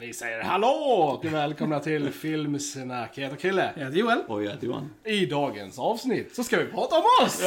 vi säger hallå och välkomna till Filmsnack. Jag heter Krille. Jag heter Joel. Och jag heter Johan. I dagens avsnitt så ska vi prata om oss!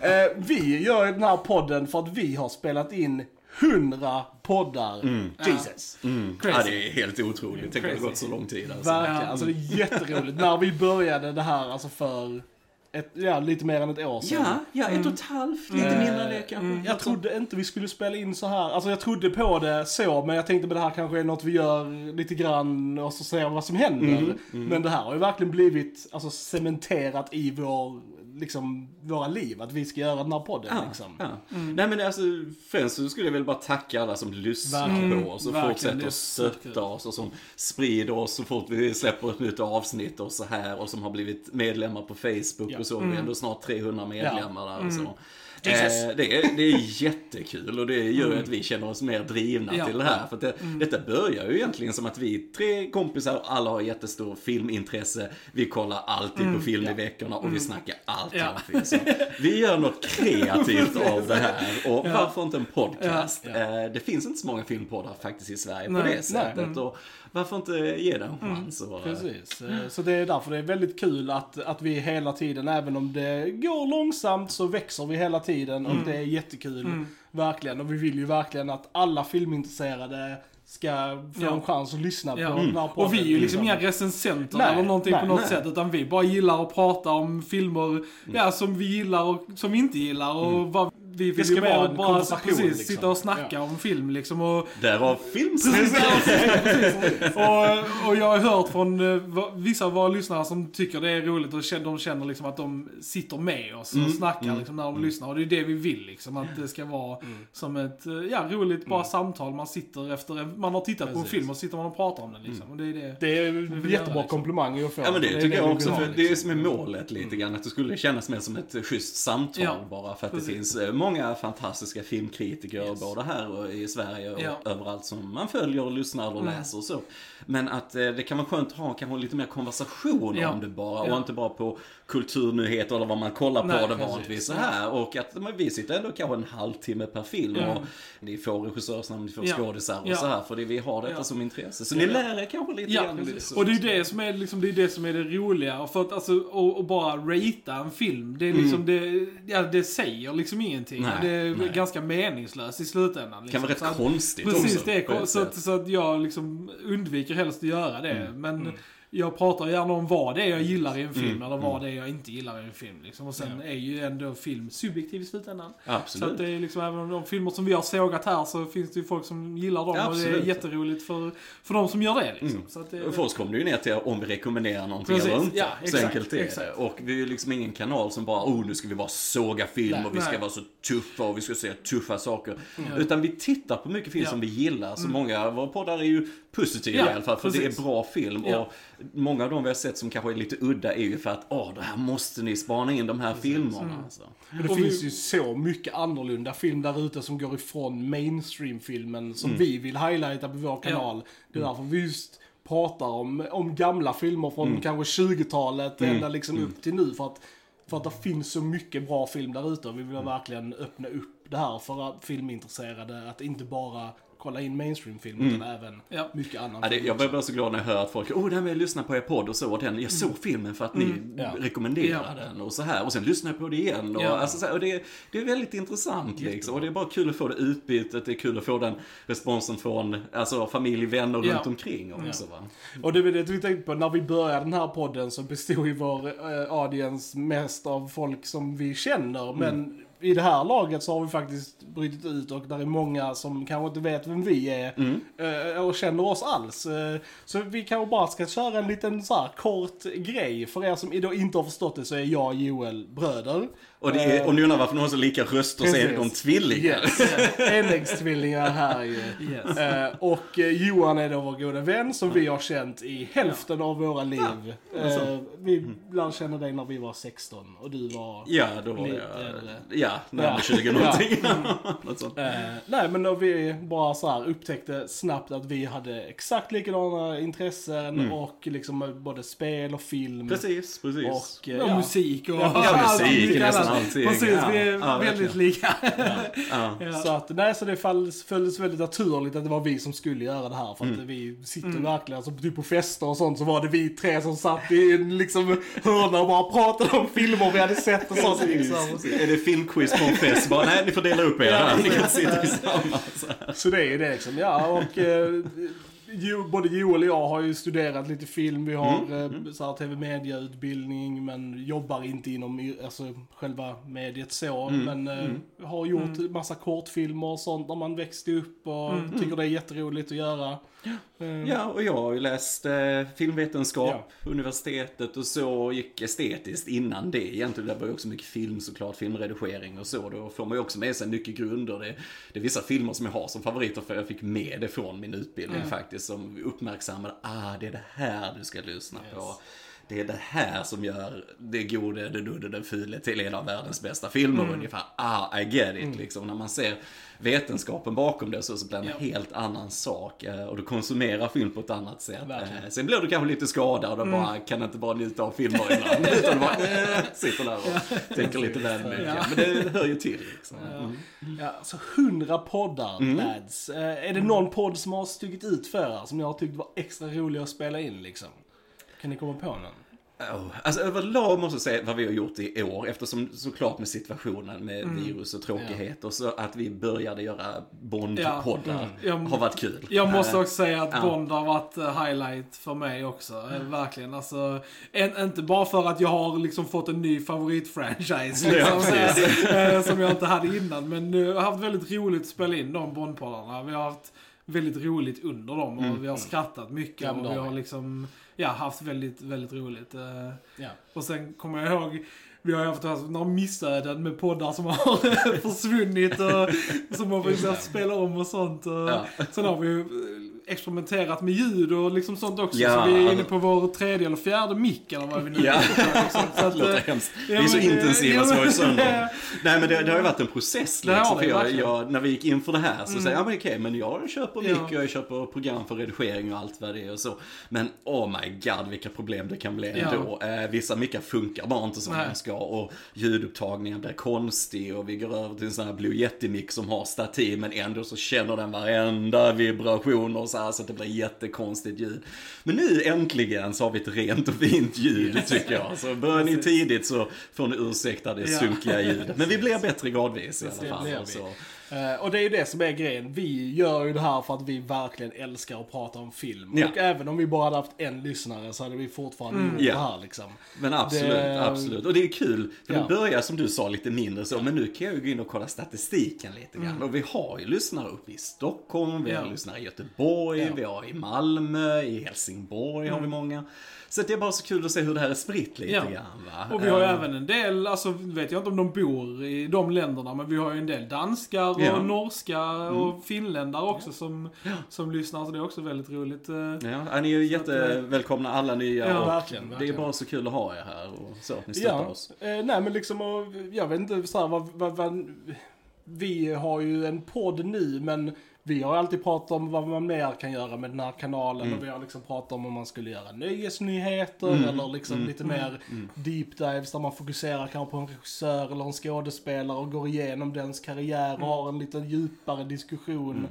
Eh, vi gör den här podden för att vi har spelat in 100 poddar. Jesus. Ja, det är helt otroligt. Tänk att det har gått så lång tid. Alltså. Verkligen. Alltså det är jätteroligt. När vi började det här, alltså för ett, ja, lite mer än ett år sedan. Ja, ja, ett och ett halvt, lite mindre än det kanske. Jag trodde inte vi skulle spela in så här. Alltså jag trodde på det så, men jag tänkte att det här kanske är något vi gör lite grann och så ser vi vad som händer. Men det här har ju verkligen blivit alltså, cementerat i vår, liksom, våra liv, att vi ska göra den här podden. Ja, liksom. ja. Nej men alltså, främst så skulle jag väl bara tacka alla som lyssnar Verkligen. på oss och Verkligen, fortsätter att så stötta oss och som sprider oss så fort vi släpper ett nytt avsnitt och så här och som har blivit medlemmar på Facebook och så. Vi är ändå snart 300 medlemmar där och så. Jesus. Eh, det, är, det är jättekul och det gör ju att vi känner oss mer drivna Ja. till det här. För det, Detta börjar ju egentligen som att vi tre kompisar, alla har jättestor filmintresse. Vi kollar alltid på film i veckorna och vi snackar alltid Ja. om film. Så vi gör något kreativt av det här. Och varför inte en podcast? Ja. Eh, Det finns inte så många filmpoddar faktiskt i Sverige Nej, på det sättet. Och varför inte ge det en chans? Och, Precis. Eh, Så det är därför det är väldigt kul att, att vi hela tiden, även om det går långsamt, så växer vi hela tiden och det är jättekul. Verkligen. Och vi vill ju verkligen att alla filmintresserade ska få Ja. en chans att lyssna på Ja. den här podden. Och vi är ju liksom inga recensenter Nej, eller någonting nej, på något nej. sätt. Utan vi bara gillar att prata om filmer ja, som vi gillar och som vi inte gillar. Och vad, vi vill ska ju vara bara, en bara konversation, precis, liksom. sitta och snacka om film liksom. Och, Därav filmsnack. och, och jag har hört från eh, vissa av våra lyssnare som tycker det är roligt och de känner liksom att de sitter med oss och snackar liksom när de lyssnar. Och det är det vi vill liksom. Att det ska vara som ett eh, ja, roligt bara samtal. Man sitter efter en, man har tittat på en Precis. film och sitter man och pratar om den liksom. Och det är det. Det är en göra, jättebra liksom. komplimang att få. Ja men det, är tycker jag också, ha, för det är det liksom. som är målet lite grann. Att det skulle kännas mer som ett schysst samtal Ja, bara. För att precis. det finns eh, många fantastiska filmkritiker, både här och i Sverige och Ja. överallt som man följer och lyssnar och läser och så. Men att eh, det kan vara skönt att ha kanske lite mer konversation Ja. om det bara. Ja. Och inte bara på kulturnyheter eller vad man kollar på Nej, det precis. vanligtvis så här. Och att men, vi sitter ändå kanske en halvtimme per film. Ja. Och ni får regissörsnamn, ni får Ja. skådisar och så här. För det, vi har detta som intresse. Så ni lär er kanske lite Ja, grann. precis. Och det är det som är, liksom, det är det som är det roliga. För att alltså, och, och bara ratea en film, det är liksom, det, ja, det säger liksom ingenting. Nej, det är nej. ganska meningslöst i slutändan. kan Liksom. vara rätt Så att- konstigt Precis, också. det är ett så, att, så att jag liksom undviker helst att göra det. Men jag pratar gärna om vad det är jag gillar i en film eller vad det är jag inte gillar i en film. Liksom. Och sen är ju ändå film subjektiv i slutändan. Så Absolut. att det är liksom, även de filmer som vi har sågat här så finns det ju folk som gillar dem och det är Absolut. jätteroligt för, för de som gör det. Liksom. Så att det, För oss kommer det ju ner till om vi rekommenderar någonting Precis, eller inte. ja, så exakt, enkelt är det. exakt. Och vi är ju liksom ingen kanal som bara, oh nu ska vi bara såga film Nej, och vi ska nej. vara så tuffa och vi ska säga tuffa saker. Utan vi tittar på mycket film Ja. som vi gillar. Så många av våra poddar är ju positiva Ja, i alla fall. För det precis. är bra film. Ja. Och många av de vi har sett som kanske är lite udda är ju för att, åh, det här måste ni spana in de här filmerna. Alltså. Men det Och finns vi- ju så mycket annorlunda film där ute som går ifrån mainstream-filmen som Mm. vi vill highlighta på vår kanal. Det är därför vi just pratar om, om gamla filmer från Mm. kanske 20-talet ända liksom upp till nu. För att, för att det finns så mycket bra film där ute och vi vill Mm. verkligen öppna upp det här för filmintresserade. Att inte bara kolla in mainstream-film utan även Ja. mycket annan Mm. Ja, det, film jag blir bara så glad när jag hör att folk, oh, med att lyssna på er podd och så, och den, jag såg filmen för att ni Ja. rekommenderar Ja. den och så här, och sen lyssnar jag på det igen. Och, Ja. alltså, så här, och det, det är väldigt intressant liksom, och det är bara kul att få det utbytet, det är kul att få den responsen från alltså, familj, vänner Ja. runt omkring också. Va? Och det var det vi tänkte på, när vi började den här podden så bestod ju vår eh, audience mest av folk som vi känner. Men i det här laget så har vi faktiskt brutit ut och där är många som kanske inte vet vem vi är eh, och känner oss alls. Eh, Så vi kanske bara ska köra en liten så här kort grej. För er som inte har förstått det så är jag och Joel bröder. Och, det är, och ni undrar varför de har så lika röster så är de Precis. tvillingar. Yes. Enäggstvillingar här ju. Yes. Eh, och eh, Johan är då vår goda vän som vi har känt i hälften av våra liv. Eh, vi lärde känna dig när vi var 16 och du var... Ja, då var Lite jag, äldre. ja, närmare Ja. 20 någonting. Något sånt. Eh, nej men då vi bara så här upptäckte snabbt att vi hade exakt likadana intressen och liksom både spel och film. Precis, precis. Och, eh, Och ja. musik och... Ja, Ja, musik är allting. Precis, vi är ja, väldigt lika. Ja. Ja. Så att, nej, så det följdes väldigt naturligt att det var vi som skulle göra det här. För att Mm. vi sitter verkligen, alltså typ på fester och sånt så var det vi tre som satt i en liksom hörna och bara pratade om filmer vi hade sett och sånt liksom. Är det filmquiz på en fest? Bara, nej, ni får dela upp er här. Ni kan sitta tillsammans. Så det är ju det liksom, ja och eh, både Joel och jag har ju studerat lite film, vi har Mm, eh, så här tv-mediautbildning men jobbar inte inom alltså, själva mediet så. Mm, Men eh, har gjort massa kortfilmer och sånt när man växte upp och tycker det är jätteroligt att göra. Eh, Ja, och jag har ju läst eh, filmvetenskap på universitetet och så gick estetiskt innan det. Egentligen det var ju också mycket film såklart, filmredigering och så. Då får man ju också med sig mycket grunder. Det, det är vissa filmer som jag har som favoriter för jag fick med det från min utbildning faktiskt. Som uppmärksammade, ah det är det här du ska lyssna på. Det är det här som gör det gode, det dudde, det fule till en av världens bästa filmer ungefär. Ah, I get it liksom. När man ser vetenskapen bakom det så, så blir det en Ja. helt annan sak. eh, Och du konsumerar film på ett annat sätt. Verkligen. Eh, Sen blir du kanske lite skadad och bara kan inte bara njuta av filmer ibland. Utan du bara eh, sitter där och tänker lite väl mycket. Ja. Men det hör ju till liksom. Mm. Ja, så hundra poddar, lads. Eh, är det någon podd som har stuckit ut för er, som ni har tyckt var extra rolig att spela in liksom? Kan ni komma på någon? Oh, alltså överlag måste jag säga vad vi har gjort i år, eftersom såklart med situationen med Mm. virus och tråkigheter, så att vi började göra Bond-poddar Ja. har varit kul. Jag måste Eh, också säga att ja. Bond har varit eh, highlight för mig också. Eh, Verkligen. Alltså, en, inte bara för att jag har liksom fått en ny favoritfranchise. Liksom, som jag inte hade innan. Men jag har haft väldigt roligt att spela in de Bondpoddarna. Vi har haft väldigt roligt under dem och Mm. vi har skrattat mycket. Men och vi har liksom, ja, haft väldigt, väldigt roligt. eh. Ja. Och sen kommer jag ihåg, vi har ju haft alltså några missöden med poddar som har försvunnit och som har försökt spela om och sånt. Och Ja. Sen har vi ju experimenterat med ljud och liksom sånt också. Ja, så vi är inne på vår tredje eller fjärde mick eller vad vi nu Ja. är. Så att, Det låter eh, hemskt. ja, vi är så men, eh, intensiva så men- sönder. Nej men det, det har ju varit en process Det liksom. det, jag, jag, när vi gick in för det här så säger jag, ja men okej, men jag köper mick och jag köper program för redigering och allt vad det är och så. Men oh my god vilka problem det kan bli Ja. Eh, vissa mickar funkar bara inte som de ska och ljudupptagningen blir konstig och vi går över till en sån här Blue Yeti-mick som har stativ men ändå så känner den varenda vibration och så här så att det blir jättekonstigt ljud. Men nu äntligen så har vi ett rent och fint ljud tycker jag. Så börjar ni tidigt så får ni ursäkta det sunkiga ljudet. Men vi blir bättre gradvis i Det alla fall. Och. Eh, och det är ju det som är grejen. Vi gör ju det här för att vi verkligen älskar att prata om film. Ja. Och även om vi bara hade haft en lyssnare så hade vi fortfarande gjort Ja. det här liksom. Men absolut, Det- absolut. Och det är kul, för Ja. det börjar som du sa lite mindre så, men nu kan jag ju gå in och kolla statistiken lite grann. Och vi har ju lyssnare uppe i Stockholm, vi har Ja. lyssnare i Göteborg, Ja. vi har i Malmö, i Helsingborg har vi många. Så det är bara så kul att se hur det här är spritt lite Ja. grann va. Och vi har ju Eh, även en del, alltså vet jag inte om de bor i de länderna, men vi har ju en del danskar och Ja. Mm. norska och finländare också som, som lyssnar. Så det är också väldigt roligt. eh. Ja, ni är ju jättevälkomna alla nya Ja, och verkligen, det är verkligen. bara så kul att ha er här och så, ni stöttar Ja, oss. eh, nej men liksom, och, jag vet inte så här, vad, vad, vad, vi har ju en podd nu men vi har alltid pratat om vad man mer kan göra med den här kanalen Mm. och vi har liksom pratat om om man skulle göra nöjesnyheter eller liksom Mm. lite mer deep dives där man fokuserar kanske på en regissör eller en skådespelare och går igenom dens karriär och har en lite djupare diskussion.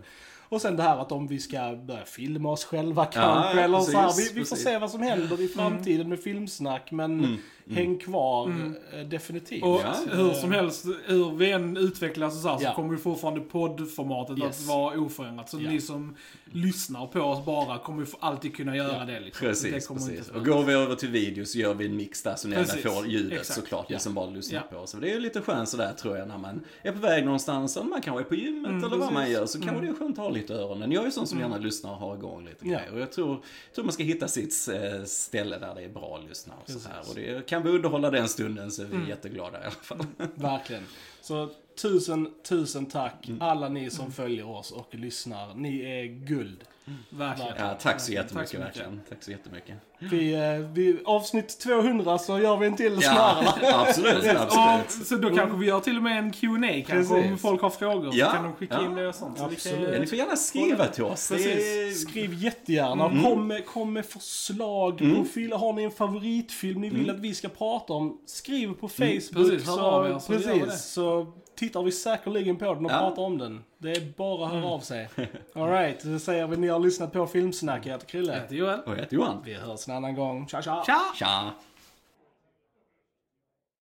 Mm. Och sen det här att om vi ska börja filma oss själva kanske ja, eller så här, precis, vi, vi får precis. se vad som händer i framtiden med filmsnack men häng kvar eh, definitivt. Och Ja. hur som helst, hur vi än utvecklas och så, här, så Ja. kommer ju fortfarande poddformatet Yes. att vara oförändrat. Så Ja. ni som lyssnar på oss bara kommer ju alltid kunna göra Ja. det. Liksom. Precis, det kommer precis. inte Och går vi över till video så gör vi en mix där så ni Precis, får ljudet exakt. såklart, ni Ja. som bara lyssnar Ja. på oss. Så det är lite skönt sådär tror jag när man är på väg någonstans, eller man kanske är på gymmet Mm, eller vad man precis. gör, så kanske det är skönt att ha lite öronen. Jag är ju sån som gärna lyssnar och har igång lite Ja. grejer. Och jag tror, tror man ska hitta sitt eh, ställe där det är bra att lyssna och så här. Och det, kan vi underhålla den stunden så är vi jätteglada i alla fall. Verkligen. Så tusen, tusen tack Mm. alla ni som följer oss och lyssnar. Ni är guld. Verkligen. Ja, tack så Tack jättemycket så mycket. verkligen. Tack så jättemycket. Vi, eh, vi, avsnitt 200 så gör vi en till Ja, snarare. absolut, Och, absolut. så då kanske vi gör till och med en Q&A kanske om Precis. folk har frågor. Ja, Så kan de skicka ja. in det och sånt. Så Absolut. Ja, ni får gärna skriva till oss. Är... Skriv jättegärna. Mm. Kom, med, kom med förslag på film. Har ni en favoritfilm ni Mm. vill att vi ska prata om? Skriv på Facebook. Precis, hör så, så precis, så tittar vi säkerligen på den och Ja. pratar om den. Det är bara att höra Mm. av sig. Alright, så säger vi ni har lyssnat på Filmsnack. Jag heter Jag Krille. heter Joel. Och jag heter Johan. Vi hörs en annan gång. Tja tja! Tja! Tja!